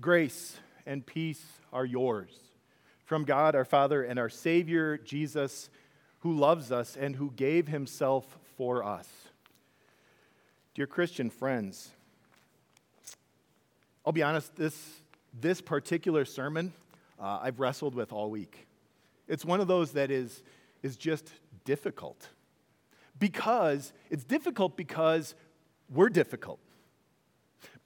Grace and peace are yours from God our Father and our Savior, Jesus, who loves us and who gave himself for us. Dear Christian friends, I'll be honest, this, this particular sermon uh, I've wrestled with all week. It's one of those that is, is just difficult. Because it's difficult because we're difficult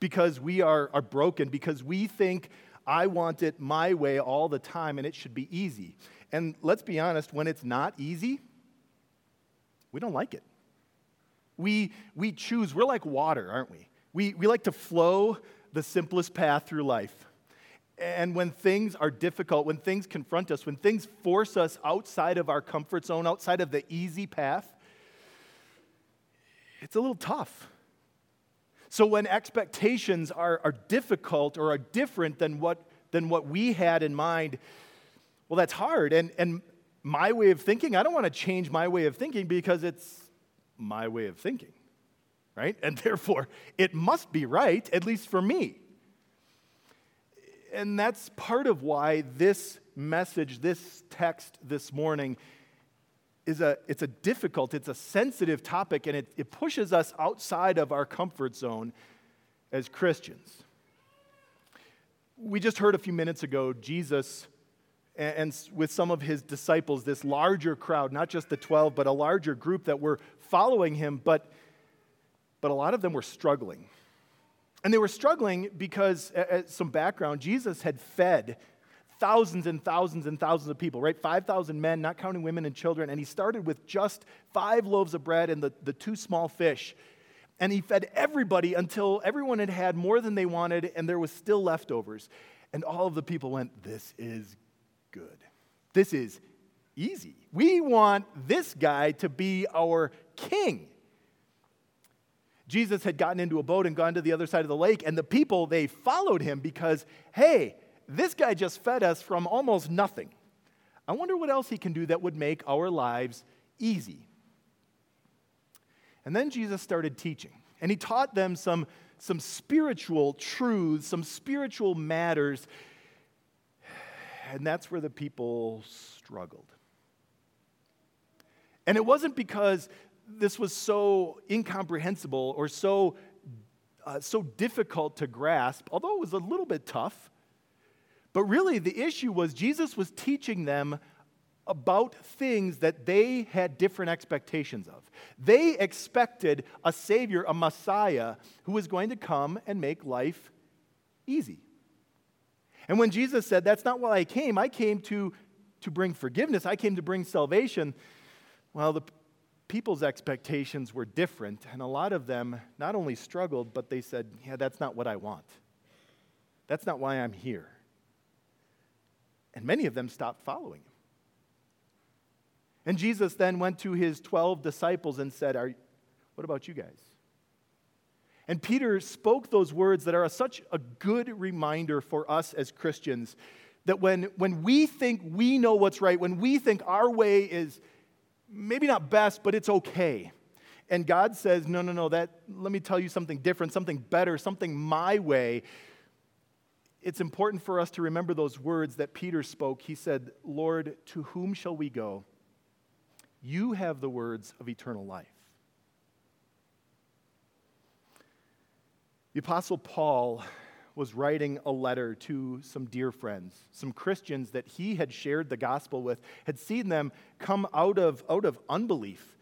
because we are, are broken, because we think, I want it my way all the time and it should be easy. And let's be honest, when it's not easy, we don't like it. We, we choose, we're like water, aren't we? we? We like to flow the simplest path through life. And when things are difficult, when things confront us, when things force us outside of our comfort zone, outside of the easy path, it's a little tough. So when expectations are, are difficult or are different than what, than what we had in mind, well, that's hard. And, and my way of thinking, I don't want to change my way of thinking because it's my way of thinking, right? And therefore, it must be right, at least for me. And that's part of why this message, this text this morning, is a, it's a difficult, it's a sensitive topic, and it, it pushes us outside of our comfort zone as Christians. We just heard a few minutes ago Jesus and, and with some of his disciples, this larger crowd, not just the 12, but a larger group that were following him, but, but a lot of them were struggling. And they were struggling because, as some background, Jesus had fed thousands and thousands and thousands of people, right? 5,000 men, not counting women and children. And he started with just five loaves of bread and the, the two small fish. And he fed everybody until everyone had had more than they wanted and there was still leftovers. And all of the people went, This is good. This is easy. We want this guy to be our king. Jesus had gotten into a boat and gone to the other side of the lake, and the people, they followed him because, hey, this guy just fed us from almost nothing. I wonder what else he can do that would make our lives easy. And then Jesus started teaching, and he taught them some, some spiritual truths, some spiritual matters. And that's where the people struggled. And it wasn't because this was so incomprehensible or so, uh, so difficult to grasp, although it was a little bit tough. But really, the issue was Jesus was teaching them about things that they had different expectations of. They expected a Savior, a Messiah, who was going to come and make life easy. And when Jesus said, That's not why I came, I came to, to bring forgiveness, I came to bring salvation, well, the people's expectations were different. And a lot of them not only struggled, but they said, Yeah, that's not what I want. That's not why I'm here. And many of them stopped following him. And Jesus then went to his 12 disciples and said, Are, What about you guys? And Peter spoke those words that are such a good reminder for us as Christians that when, when we think we know what's right, when we think our way is maybe not best, but it's okay, and God says, No, no, no, that, let me tell you something different, something better, something my way it's important for us to remember those words that Peter spoke. He said, Lord, to whom shall we go? You have the words of eternal life. The Apostle Paul was writing a letter to some dear friends, some Christians that he had shared the gospel with, had seen them come out of, out of unbelief,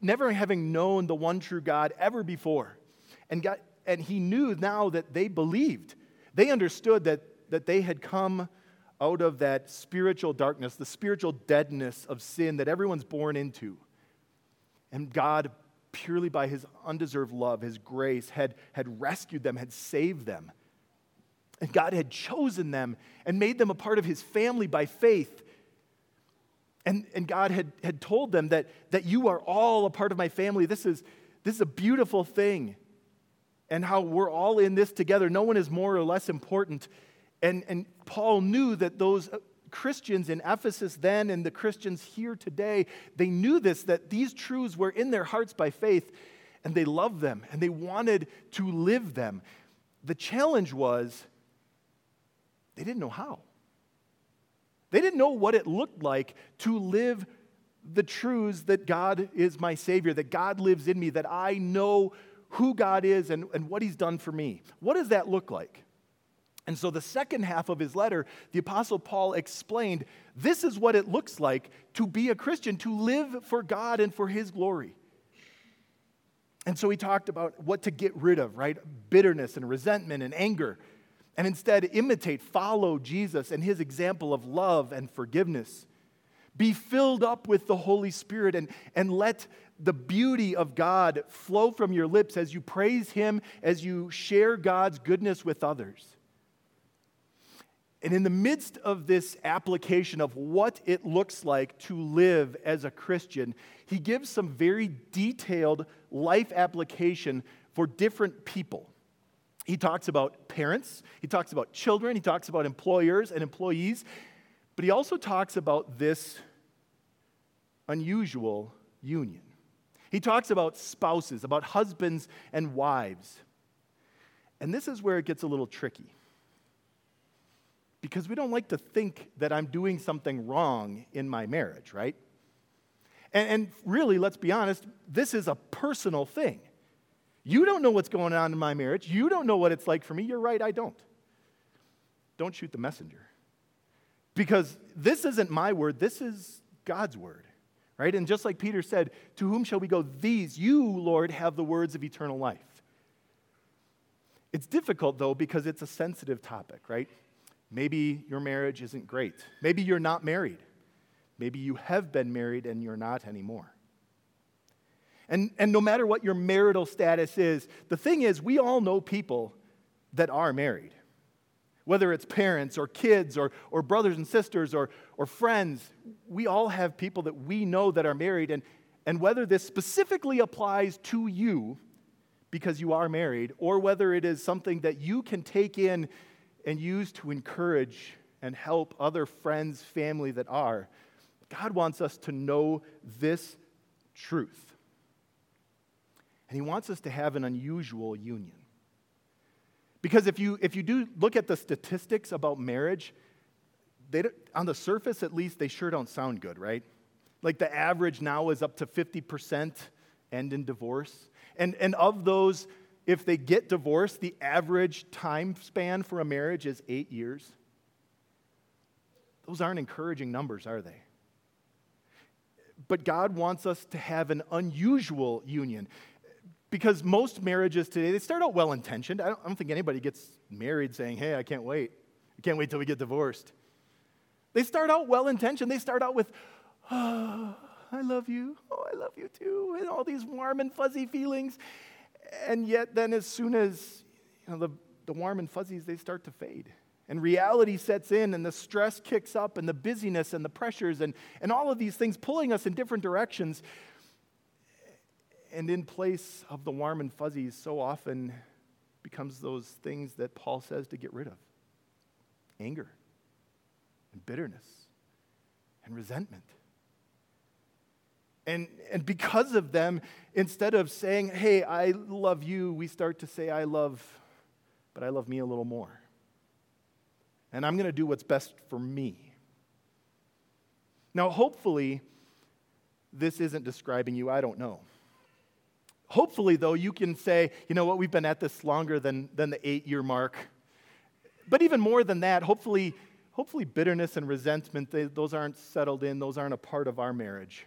never having known the one true God ever before. And, got, and he knew now that they believed they understood that, that they had come out of that spiritual darkness, the spiritual deadness of sin that everyone's born into. And God, purely by his undeserved love, his grace, had, had rescued them, had saved them. And God had chosen them and made them a part of his family by faith. And, and God had, had told them that, that you are all a part of my family. This is, this is a beautiful thing and how we're all in this together. No one is more or less important. And, and Paul knew that those Christians in Ephesus then and the Christians here today, they knew this, that these truths were in their hearts by faith, and they loved them and they wanted to live them. The challenge was they didn't know how. They didn't know what it looked like to live the truths that God is my Savior, that God lives in me, that I know who God is and, and what He's done for me. What does that look like? And so, the second half of his letter, the Apostle Paul explained this is what it looks like to be a Christian, to live for God and for His glory. And so, he talked about what to get rid of, right? Bitterness and resentment and anger, and instead imitate, follow Jesus and His example of love and forgiveness. Be filled up with the Holy Spirit and, and let the beauty of God flow from your lips as you praise Him, as you share God's goodness with others. And in the midst of this application of what it looks like to live as a Christian, he gives some very detailed life application for different people. He talks about parents, he talks about children, he talks about employers and employees, but he also talks about this unusual union. He talks about spouses, about husbands and wives. And this is where it gets a little tricky. Because we don't like to think that I'm doing something wrong in my marriage, right? And, and really, let's be honest, this is a personal thing. You don't know what's going on in my marriage. You don't know what it's like for me. You're right, I don't. Don't shoot the messenger. Because this isn't my word, this is God's word right? And just like Peter said, to whom shall we go? These, you, Lord, have the words of eternal life. It's difficult, though, because it's a sensitive topic, right? Maybe your marriage isn't great. Maybe you're not married. Maybe you have been married and you're not anymore. And, and no matter what your marital status is, the thing is, we all know people that are married whether it's parents or kids or, or brothers and sisters or, or friends, we all have people that we know that are married. And, and whether this specifically applies to you because you are married, or whether it is something that you can take in and use to encourage and help other friends, family that are, God wants us to know this truth. And He wants us to have an unusual union. Because if you, if you do look at the statistics about marriage, they, on the surface at least, they sure don't sound good, right? Like the average now is up to 50% end in divorce. And, and of those, if they get divorced, the average time span for a marriage is eight years. Those aren't encouraging numbers, are they? But God wants us to have an unusual union because most marriages today, they start out well intentioned. I, I don't, think anybody gets married saying, hey, I can't wait. I can't wait till we get divorced. They start out well intentioned. They start out with, oh, I love you. Oh, I love you too. And all these warm and fuzzy feelings. And yet, then as soon as you know, the, the warm and fuzzies, they start to fade. And reality sets in, and the stress kicks up, and the busyness and the pressures, and, and all of these things pulling us in different directions and in place of the warm and fuzzies, so often becomes those things that Paul says to get rid of anger and bitterness and resentment. And, and because of them, instead of saying, hey, I love you, we start to say, I love, but I love me a little more. And I'm going to do what's best for me. Now, hopefully, this isn't describing you, I don't know. Hopefully, though, you can say, you know what, we've been at this longer than, than the eight year mark. But even more than that, hopefully, hopefully bitterness and resentment, they, those aren't settled in, those aren't a part of our marriage.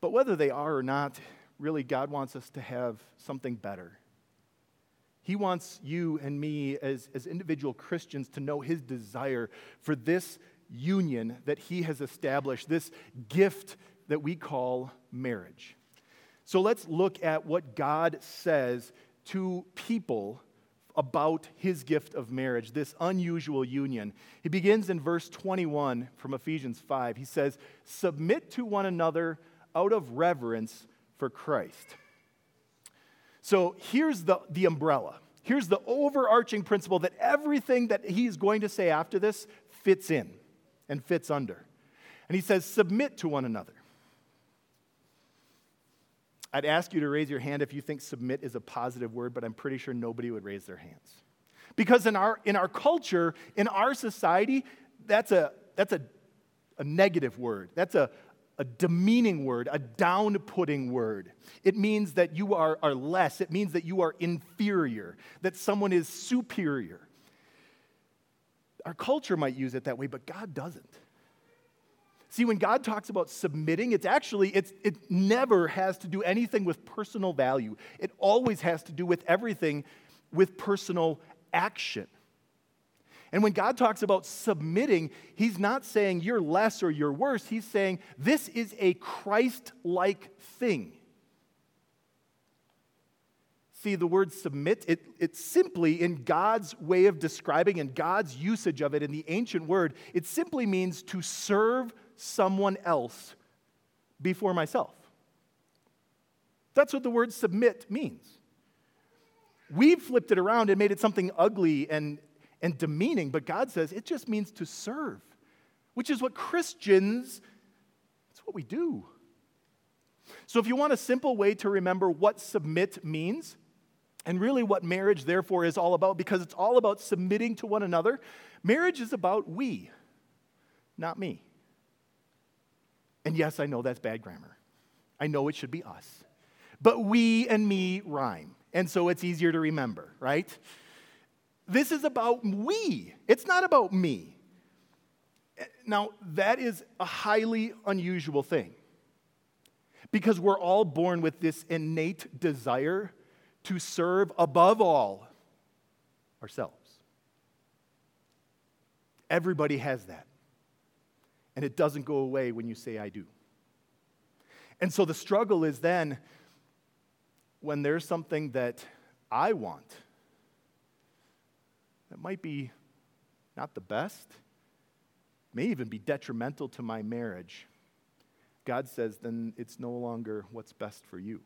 But whether they are or not, really, God wants us to have something better. He wants you and me as, as individual Christians to know His desire for this union that He has established, this gift that we call marriage. So let's look at what God says to people about his gift of marriage, this unusual union. He begins in verse 21 from Ephesians 5. He says, Submit to one another out of reverence for Christ. So here's the, the umbrella. Here's the overarching principle that everything that he's going to say after this fits in and fits under. And he says, Submit to one another. I'd ask you to raise your hand if you think submit is a positive word, but I'm pretty sure nobody would raise their hands. Because in our, in our culture, in our society, that's a, that's a, a negative word. That's a, a demeaning word, a down putting word. It means that you are, are less, it means that you are inferior, that someone is superior. Our culture might use it that way, but God doesn't. See, when God talks about submitting, it's actually, it's, it never has to do anything with personal value. It always has to do with everything with personal action. And when God talks about submitting, He's not saying you're less or you're worse. He's saying this is a Christ like thing. See, the word submit, it, it simply, in God's way of describing and God's usage of it in the ancient word, it simply means to serve someone else before myself. That's what the word submit means. We've flipped it around and made it something ugly and, and demeaning, but God says it just means to serve, which is what Christians, that's what we do. So if you want a simple way to remember what submit means, and really what marriage, therefore, is all about, because it's all about submitting to one another. Marriage is about we, not me. And yes, I know that's bad grammar. I know it should be us. But we and me rhyme, and so it's easier to remember, right? This is about we, it's not about me. Now, that is a highly unusual thing because we're all born with this innate desire to serve above all ourselves. Everybody has that. And it doesn't go away when you say, I do. And so the struggle is then when there's something that I want that might be not the best, may even be detrimental to my marriage. God says, then it's no longer what's best for you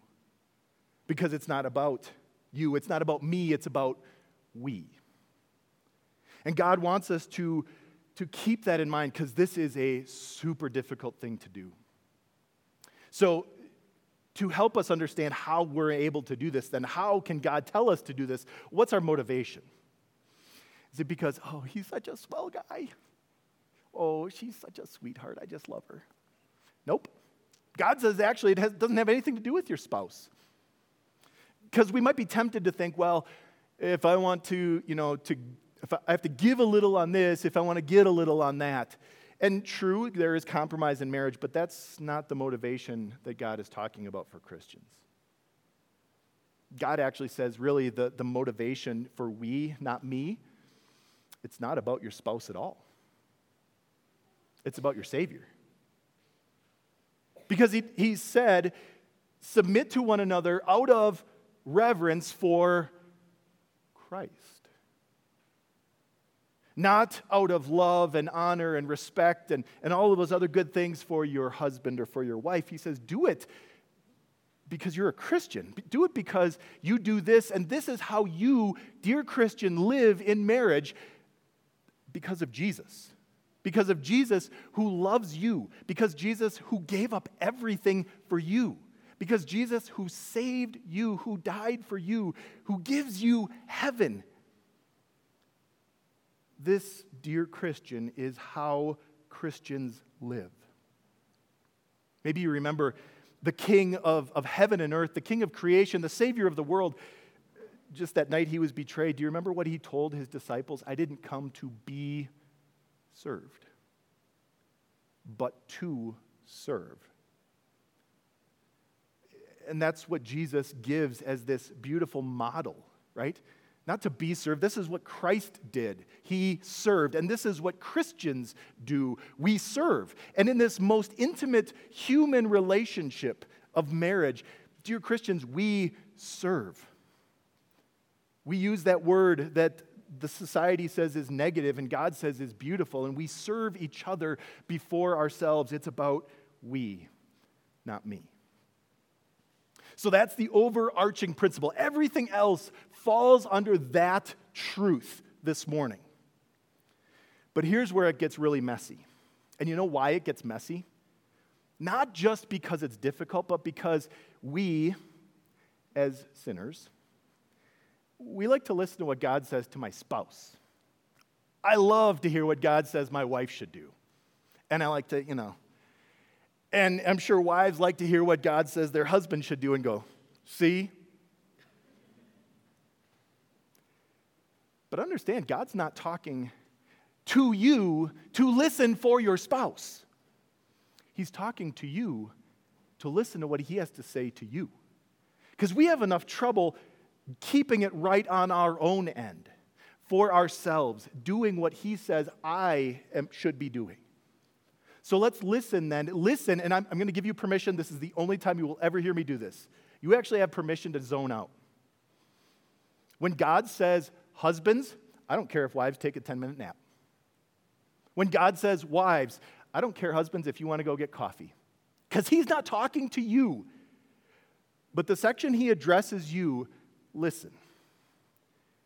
because it's not about you, it's not about me, it's about we. And God wants us to, to keep that in mind because this is a super difficult thing to do. So, to help us understand how we're able to do this, then how can God tell us to do this? What's our motivation? Is it because, oh, he's such a swell guy? Oh, she's such a sweetheart. I just love her. Nope. God says actually it has, doesn't have anything to do with your spouse because we might be tempted to think, well, if I want to, you know, to, if I have to give a little on this, if I want to get a little on that. And true, there is compromise in marriage, but that's not the motivation that God is talking about for Christians. God actually says, really, the, the motivation for we, not me, it's not about your spouse at all. It's about your Savior. Because he, he said, submit to one another out of reverence for Christ. Not out of love and honor and respect and, and all of those other good things for your husband or for your wife. He says, do it because you're a Christian. Do it because you do this, and this is how you, dear Christian, live in marriage because of Jesus. Because of Jesus who loves you, because Jesus who gave up everything for you. Because Jesus, who saved you, who died for you, who gives you heaven, this, dear Christian, is how Christians live. Maybe you remember the king of, of heaven and earth, the king of creation, the savior of the world. Just that night he was betrayed. Do you remember what he told his disciples? I didn't come to be served, but to serve and that's what Jesus gives as this beautiful model, right? Not to be served. This is what Christ did. He served. And this is what Christians do. We serve. And in this most intimate human relationship of marriage, dear Christians, we serve. We use that word that the society says is negative and God says is beautiful, and we serve each other before ourselves. It's about we, not me. So that's the overarching principle. Everything else falls under that truth this morning. But here's where it gets really messy. And you know why it gets messy? Not just because it's difficult, but because we, as sinners, we like to listen to what God says to my spouse. I love to hear what God says my wife should do. And I like to, you know, and I'm sure wives like to hear what God says their husband should do and go, see? But understand, God's not talking to you to listen for your spouse. He's talking to you to listen to what he has to say to you. Because we have enough trouble keeping it right on our own end for ourselves, doing what he says I am, should be doing. So let's listen then. Listen, and I'm, I'm going to give you permission. This is the only time you will ever hear me do this. You actually have permission to zone out. When God says, husbands, I don't care if wives take a 10 minute nap. When God says, wives, I don't care, husbands, if you want to go get coffee. Because he's not talking to you. But the section he addresses you, listen.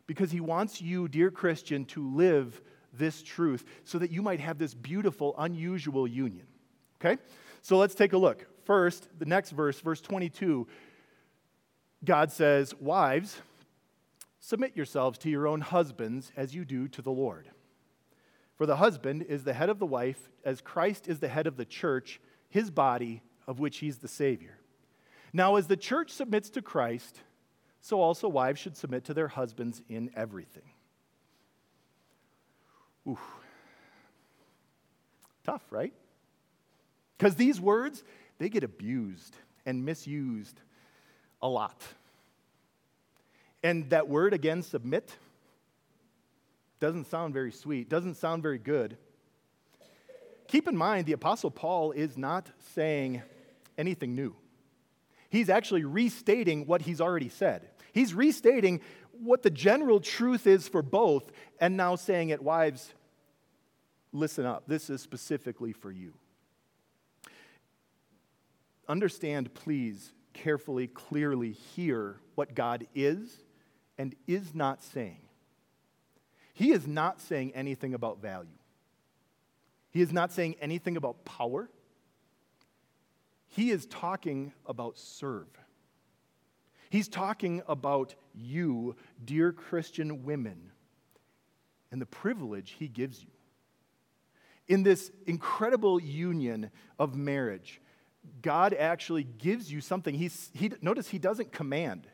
Because he wants you, dear Christian, to live this truth so that you might have this beautiful, unusual union. Okay? So let's take a look. First, the next verse, verse 22, God says, Wives, submit yourselves to your own husbands as you do to the Lord. For the husband is the head of the wife, as Christ is the head of the church, his body, of which he's the Savior. Now, as the church submits to Christ, so also wives should submit to their husbands in everything. Ooh. Tough, right? Because these words, they get abused and misused a lot. And that word again, submit, doesn't sound very sweet, doesn't sound very good. Keep in mind, the Apostle Paul is not saying anything new. He's actually restating what he's already said. He's restating what the general truth is for both, and now saying it, wives, listen up. This is specifically for you. Understand, please, carefully, clearly hear what God is and is not saying. He is not saying anything about value. He is not saying anything about power. He is talking about serve. He's talking about you, dear Christian women, and the privilege he gives you. In this incredible union of marriage, God actually gives you something. He's, he, notice he doesn't command.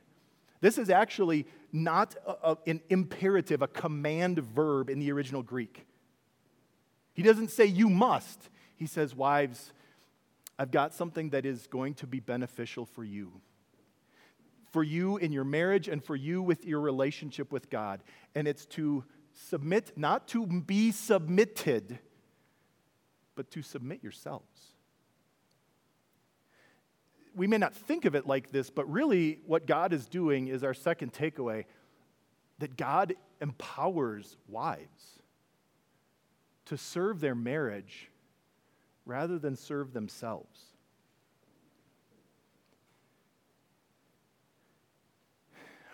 This is actually not a, a, an imperative, a command verb in the original Greek. He doesn't say, you must. He says, wives, I've got something that is going to be beneficial for you for you in your marriage and for you with your relationship with God. And it's to submit, not to be submitted, but to submit yourselves. We may not think of it like this, but really what God is doing is our second takeaway that God empowers wives to serve their marriage rather than serve themselves.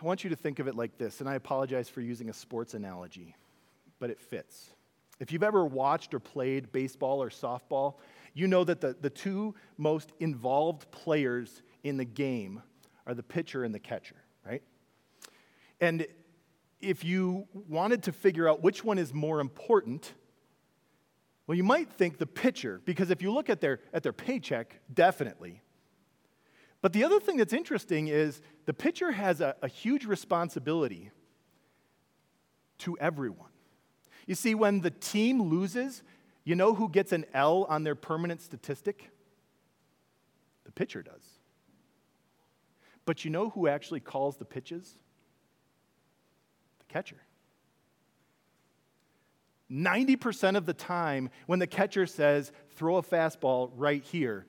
I want you to think of it like this, and I apologize for using a sports analogy, but it fits. If you've ever watched or played baseball or softball, you know that the, the two most involved players in the game are the pitcher and the catcher, right? And if you wanted to figure out which one is more important, well, you might think the pitcher, because if you look at their, at their paycheck, definitely. But the other thing that's interesting is the pitcher has a, a huge responsibility to everyone. You see, when the team loses, you know who gets an L on their permanent statistic? The pitcher does. But you know who actually calls the pitches? The catcher. 90% of the time, when the catcher says, throw a fastball right here,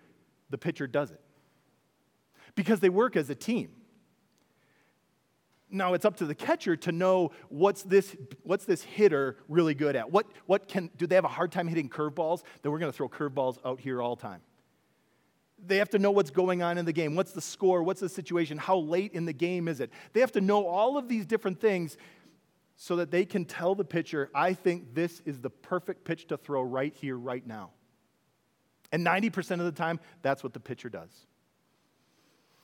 the pitcher does it. Because they work as a team. Now it's up to the catcher to know what's this, what's this hitter really good at? What, what can, do they have a hard time hitting curveballs? Then we're going to throw curveballs out here all time. They have to know what's going on in the game. What's the score? What's the situation? How late in the game is it? They have to know all of these different things so that they can tell the pitcher, I think this is the perfect pitch to throw right here, right now. And 90% of the time, that's what the pitcher does.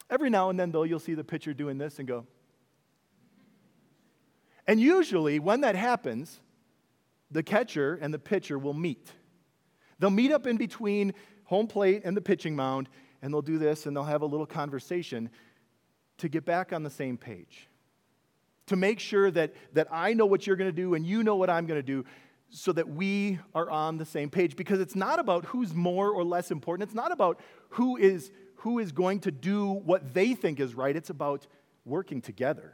Every now and then, though, you'll see the pitcher doing this and go, And usually, when that happens, the catcher and the pitcher will meet. They'll meet up in between home plate and the pitching mound, and they'll do this and they'll have a little conversation to get back on the same page. To make sure that, that I know what you're going to do and you know what I'm going to do, so that we are on the same page. Because it's not about who's more or less important, it's not about who is, who is going to do what they think is right, it's about working together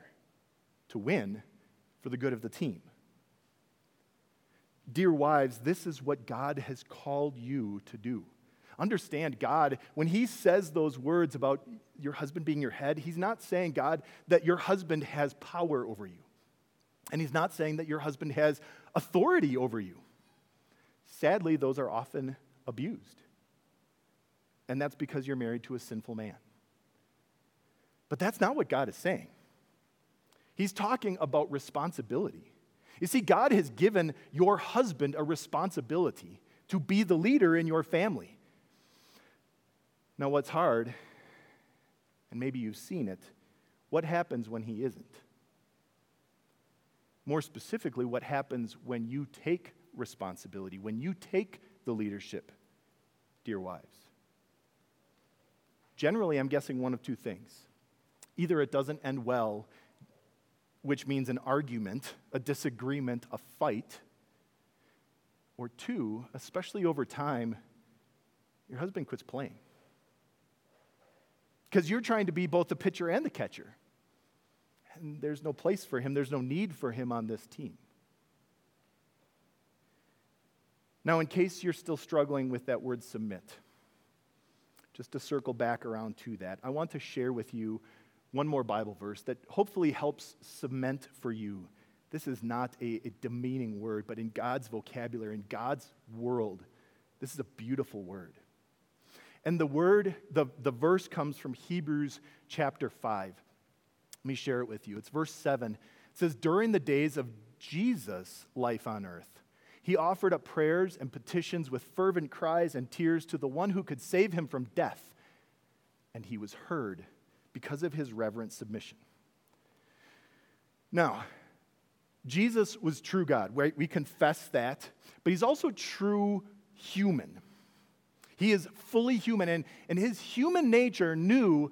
to win for the good of the team. Dear wives, this is what God has called you to do. Understand, God, when He says those words about your husband being your head, He's not saying, God, that your husband has power over you. And He's not saying that your husband has authority over you. Sadly, those are often abused. And that's because you're married to a sinful man. But that's not what God is saying. He's talking about responsibility. You see, God has given your husband a responsibility to be the leader in your family. Now, what's hard, and maybe you've seen it, what happens when he isn't? More specifically, what happens when you take responsibility, when you take the leadership, dear wives? Generally, I'm guessing one of two things. Either it doesn't end well which means an argument, a disagreement, a fight. Or two, especially over time, your husband quits playing. Because you're trying to be both the pitcher and the catcher. And there's no place for him, there's no need for him on this team. Now, in case you're still struggling with that word submit, just to circle back around to that, I want to share with you one more Bible verse that hopefully helps cement for you this is not a, a, demeaning word, but in God's vocabulary, in God's world, this is a beautiful word. And the word, the, the verse comes from Hebrews chapter 5. Let me share it with you. It's verse 7. It says, During the days of Jesus' life on earth, he offered up prayers and petitions with fervent cries and tears to the one who could save him from death, and he was heard because of his reverent submission. Now, Jesus was true God, right? We confess that, but he's also true human. He is fully human, and, and his human nature knew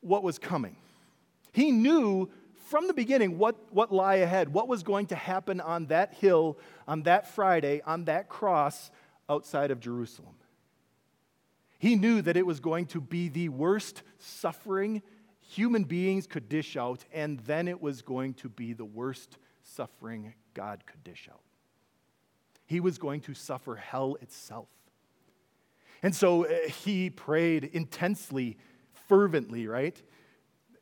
what was coming. He knew from the beginning what, what lie ahead, what was going to happen on that hill, on that Friday, on that cross outside of Jerusalem. He knew that it was going to be the worst suffering human beings could dish out, and then it was going to be the worst suffering God could dish out. He was going to suffer hell itself. And so uh, he prayed intensely, fervently, right?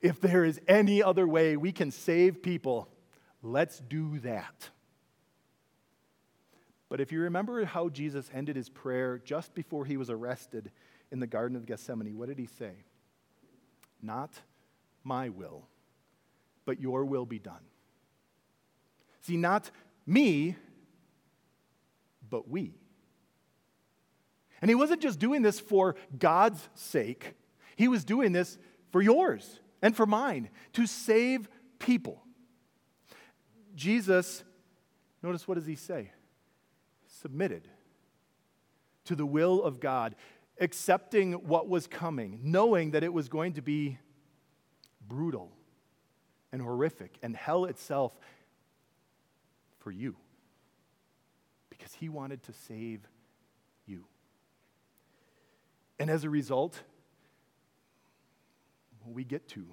If there is any other way we can save people, let's do that. But if you remember how Jesus ended his prayer just before he was arrested in the Garden of Gethsemane, what did he say? Not my will, but your will be done. See, not me, but we. And he wasn't just doing this for God's sake, he was doing this for yours and for mine to save people. Jesus, notice what does he say? Submitted to the will of God, accepting what was coming, knowing that it was going to be brutal and horrific and hell itself for you because he wanted to save you. And as a result, we get to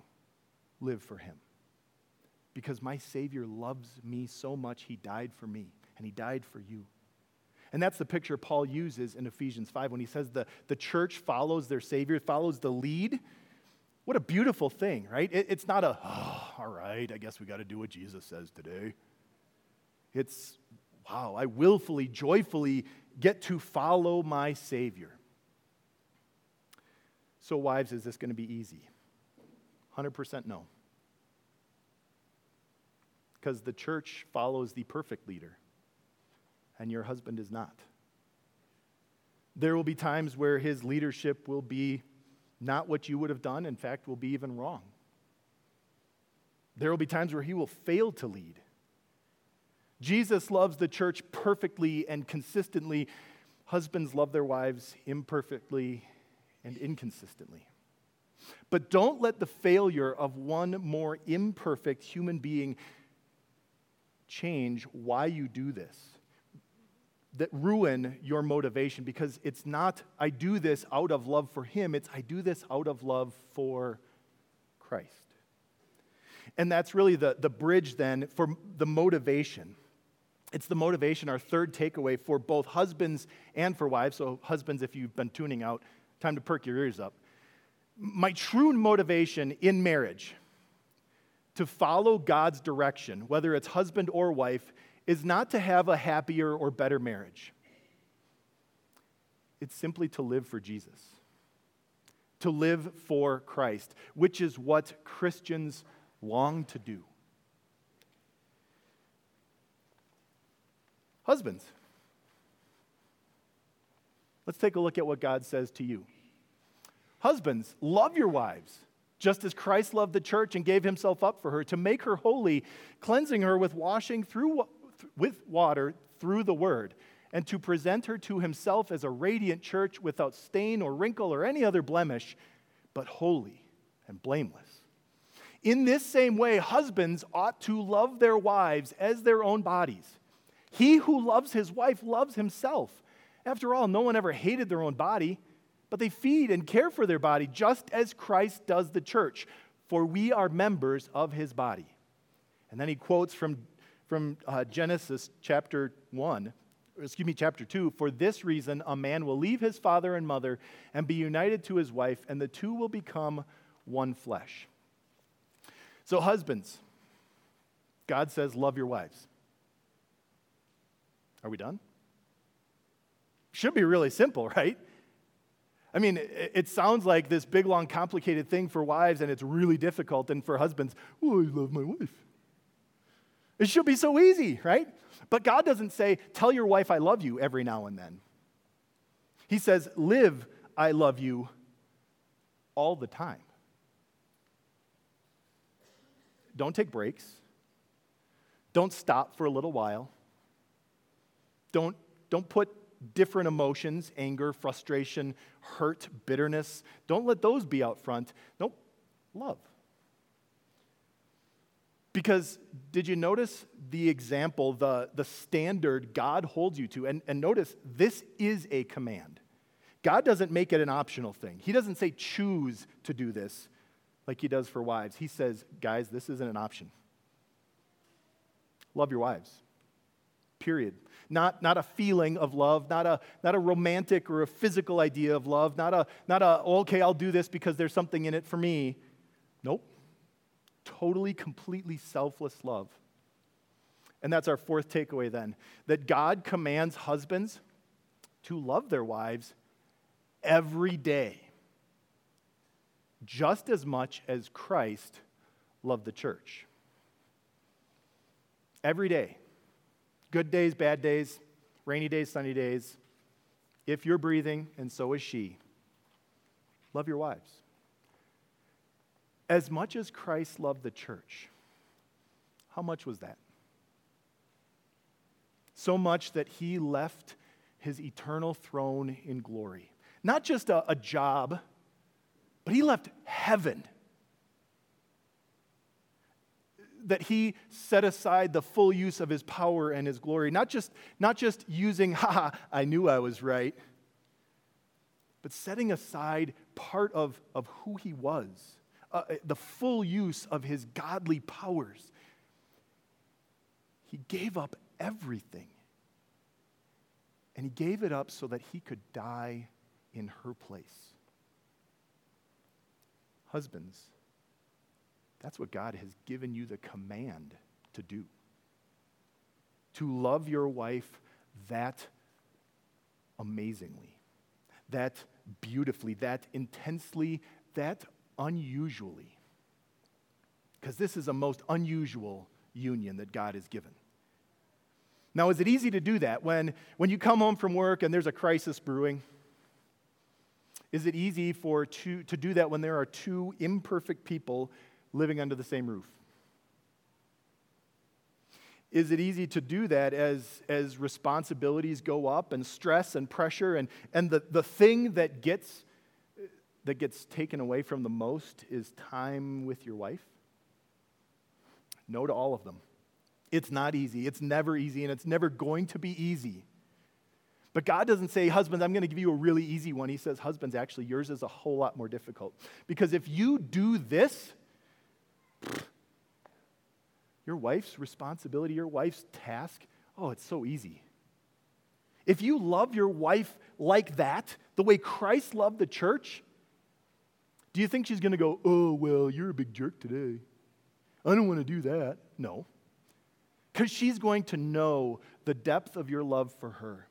live for him. Because my Savior loves me so much, he died for me, and he died for you. And that's the picture Paul uses in Ephesians 5 when he says the, the church follows their Savior, follows the lead what a beautiful thing, right? It, it's not a, oh, all right, I guess we got to do what Jesus says today. It's, wow, I willfully, joyfully get to follow my Savior. So, wives, is this going to be easy? 100% no. Because the church follows the perfect leader, and your husband is not. There will be times where his leadership will be not what you would have done, in fact, will be even wrong. There will be times where he will fail to lead. Jesus loves the church perfectly and consistently. Husbands love their wives imperfectly and inconsistently. But don't let the failure of one more imperfect human being change why you do this, that ruin your motivation, because it's not, I do this out of love for Him, it's, I do this out of love for Christ. And that's really the, the bridge then for the motivation. It's the motivation, our third takeaway for both husbands and for wives. So, husbands, if you've been tuning out, time to perk your ears up. My true motivation in marriage to follow God's direction, whether it's husband or wife, is not to have a happier or better marriage. It's simply to live for Jesus, to live for Christ, which is what Christians long to do. Husbands, let's take a look at what God says to you. Husbands, love your wives, just as Christ loved the church and gave himself up for her to make her holy, cleansing her with washing through with water through the word, and to present her to himself as a radiant church without stain or wrinkle or any other blemish, but holy and blameless. In this same way, husbands ought to love their wives as their own bodies. He who loves his wife loves himself. After all, no one ever hated their own body but they feed and care for their body just as Christ does the church, for we are members of his body. And then he quotes from, from uh, Genesis chapter 1, excuse me, chapter 2 For this reason, a man will leave his father and mother and be united to his wife, and the two will become one flesh. So, husbands, God says, love your wives. Are we done? Should be really simple, right? I mean, it, sounds like this big, long, complicated thing for wives, and it's really difficult. And for husbands, oh, I love my wife. It should be so easy, right? But God doesn't say, tell your wife I love you every now and then. He says, live, I love you all the time. Don't take breaks. Don't stop for a little while. Don't, don't put different emotions anger, frustration, hurt, bitterness. Don't let those be out front. Nope, love. Because did you notice the example, the, the standard God holds you to? And, and notice this is a command. God doesn't make it an optional thing. He doesn't say choose to do this like he does for wives. He says, guys, this isn't an option. Love your wives. Period not, not a feeling of love, not a, not a romantic or a physical idea of love, not a, not a, okay, I'll do this because there's something in it for me. Nope. Totally, completely selfless love. And that's our fourth takeaway then that God commands husbands to love their wives every day, just as much as Christ loved the church. Every day. Good days, bad days, rainy days, sunny days. If you're breathing, and so is she, love your wives. As much as Christ loved the church, how much was that? So much that he left his eternal throne in glory. Not just a, a job, but he left heaven that he set aside the full use of his power and his glory, not just, not just using, ha, I knew I was right, but setting aside part of, of who he was, uh, uh, the full use of his godly powers. He gave up everything. And he gave it up so that he could die in her place. Husbands, that's what God has given you the command to do. To love your wife that amazingly, that beautifully, that intensely, that unusually. Because this is a most unusual union that God has given. Now, is it easy to do that when, when you come home from work and there's a crisis brewing? Is it easy for two, to do that when there are two imperfect people living under the same roof. is it easy to do that as, as responsibilities go up and stress and pressure and, and the, the thing that gets, that gets taken away from the most is time with your wife? No to all of them. It's not easy. It's never easy, and it's never going to be easy. But God doesn't say, Husbands, I'm going to give you a really easy one. He says, Husbands, actually, yours is a whole lot more difficult. Because if you do this, your wife's responsibility, your wife's task, oh, it's so easy. If you love your wife like that, the way Christ loved the church, do you think she's going to go, oh, well, you're a big jerk today? I don't want to do that. No. Because she's going to know the depth of your love for her.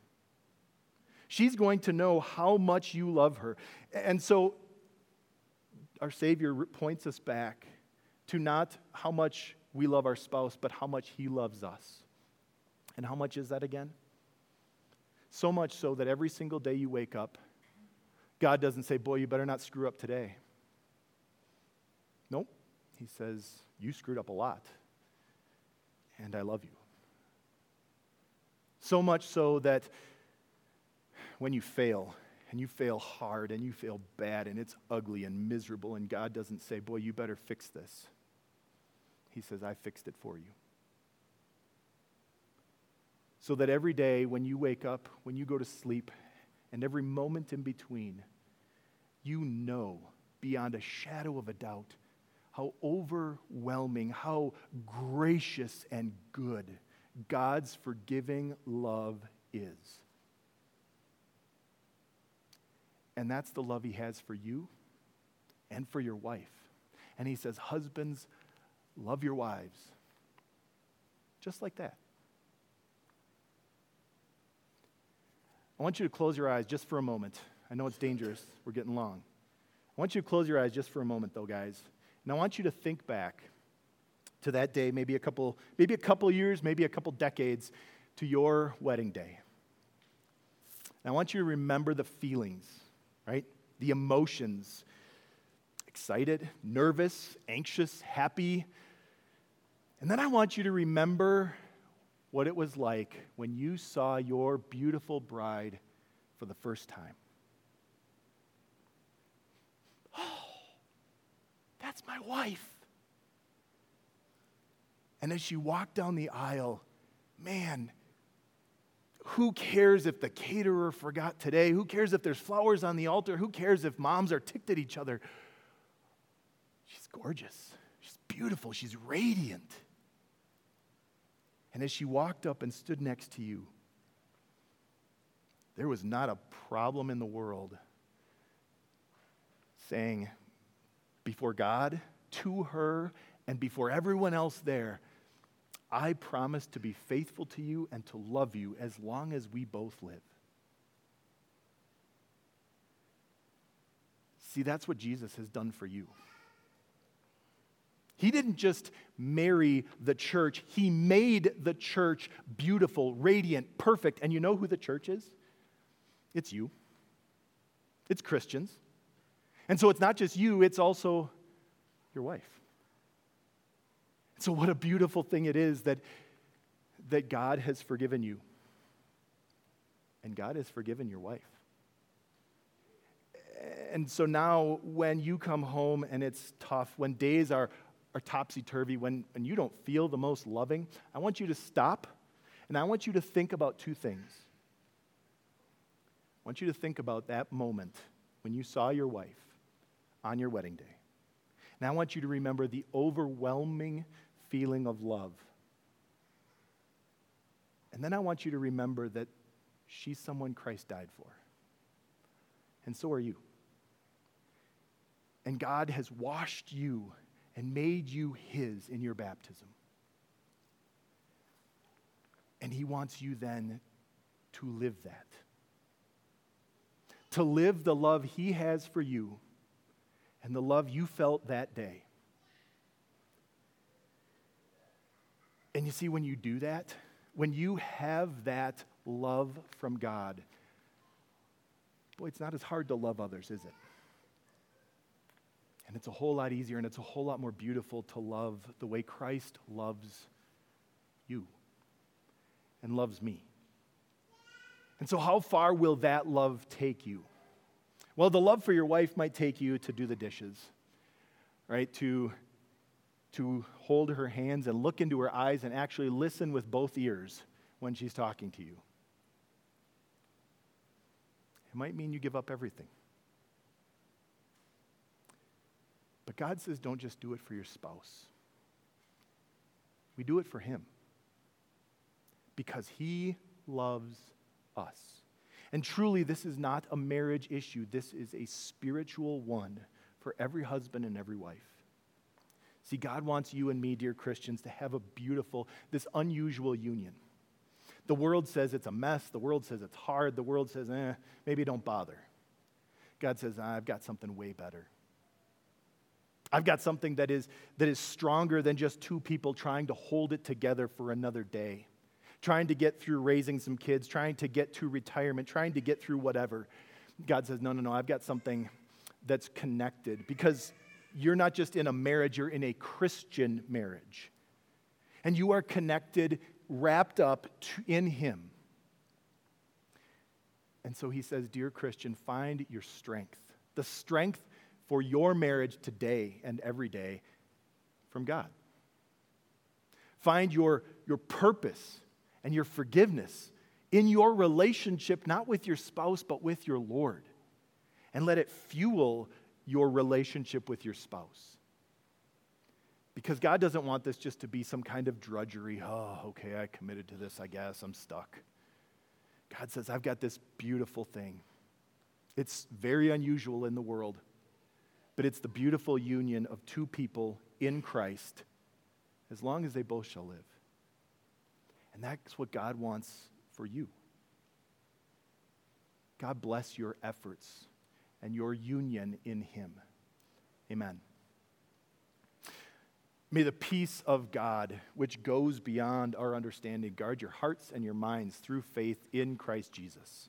She's going to know how much you love her. And so our Savior points us back to not how much we love our spouse, but how much he loves us. And how much is that again? So much so that every single day you wake up, God doesn't say, Boy, you better not screw up today. Nope. He says, You screwed up a lot, and I love you. So much so that when you fail, and you fail hard, and you fail bad, and it's ugly and miserable, and God doesn't say, Boy, you better fix this. He says, I fixed it for you. So that every day when you wake up, when you go to sleep, and every moment in between, you know beyond a shadow of a doubt how overwhelming, how gracious and good God's forgiving love is. And that's the love He has for you and for your wife. And He says, Husbands, Love your wives. Just like that. I want you to close your eyes just for a moment. I know it's dangerous, we're getting long. I want you to close your eyes just for a moment, though, guys. And I want you to think back to that day, maybe a couple, maybe a couple years, maybe a couple decades, to your wedding day. And I want you to remember the feelings, right? The emotions excited, nervous, anxious, happy, and then I want you to remember what it was like when you saw your beautiful bride for the first time. Oh, that's my wife. And as she walked down the aisle, man, who cares if the caterer forgot today? Who cares if there's flowers on the altar? Who cares if moms are ticked at each other? She's gorgeous. She's beautiful. She's radiant. And as she walked up and stood next to you, there was not a problem in the world saying before God, to her, and before everyone else there, I promise to be faithful to you and to love you as long as we both live. See, that's what Jesus has done for you. He didn't just marry the church, he made the church beautiful, radiant, perfect. And you know who the church is? It's you, it's Christians. And so it's not just you, it's also your wife. So, what a beautiful thing it is that, that God has forgiven you. And God has forgiven your wife. And so now, when you come home and it's tough, when days are, are topsy turvy, when, when you don't feel the most loving, I want you to stop and I want you to think about two things. I want you to think about that moment when you saw your wife on your wedding day. And I want you to remember the overwhelming feeling of love. And then I want you to remember that she's someone Christ died for. And so are you. And God has washed you and made you his in your baptism. And he wants you then to live that. To live the love he has for you and the love you felt that day. And you see, when you do that, when you have that love from God, boy, it's not as hard to love others, is it? And it's a whole lot easier and it's a whole lot more beautiful to love the way Christ loves you. and loves me. And so, how far will that love take you? Well, the love for your wife might take you to do the dishes, right? To, to hold her hands and look into her eyes and actually listen with both ears when she's talking to you. It might mean you give up everything. But God says, don't just do it for your spouse. We do it for Him because He loves us. And truly, this is not a marriage issue, this is a spiritual one for every husband and every wife. See, God wants you and me, dear Christians, to have a beautiful, this unusual union. The world says it's a mess. The world says it's hard. The world says, eh, maybe don't bother. God says, I've got something way better. I've got something that is, that is stronger than just two people trying to hold it together for another day, trying to get through raising some kids, trying to get to retirement, trying to get through whatever. God says, No, no, no, I've got something that's connected because you're not just in a marriage, you're in a Christian marriage. And you are connected, wrapped up in Him. And so he says, Dear Christian, find your strength, the strength for your marriage today and every day from God. Find your, your purpose and your forgiveness in your relationship, not with your spouse, but with your Lord. And let it fuel your relationship with your spouse. Because God doesn't want this just to be some kind of drudgery. Oh, okay, I committed to this, I guess, I'm stuck. God says, I've got this beautiful thing. It's very unusual in the world but it's the beautiful union of two people in Christ as long as they both shall live. And that's what God wants for you. God bless your efforts and your union in Him. Amen. May the peace of God, which goes beyond our understanding, guard your hearts and your minds through faith in Christ Jesus.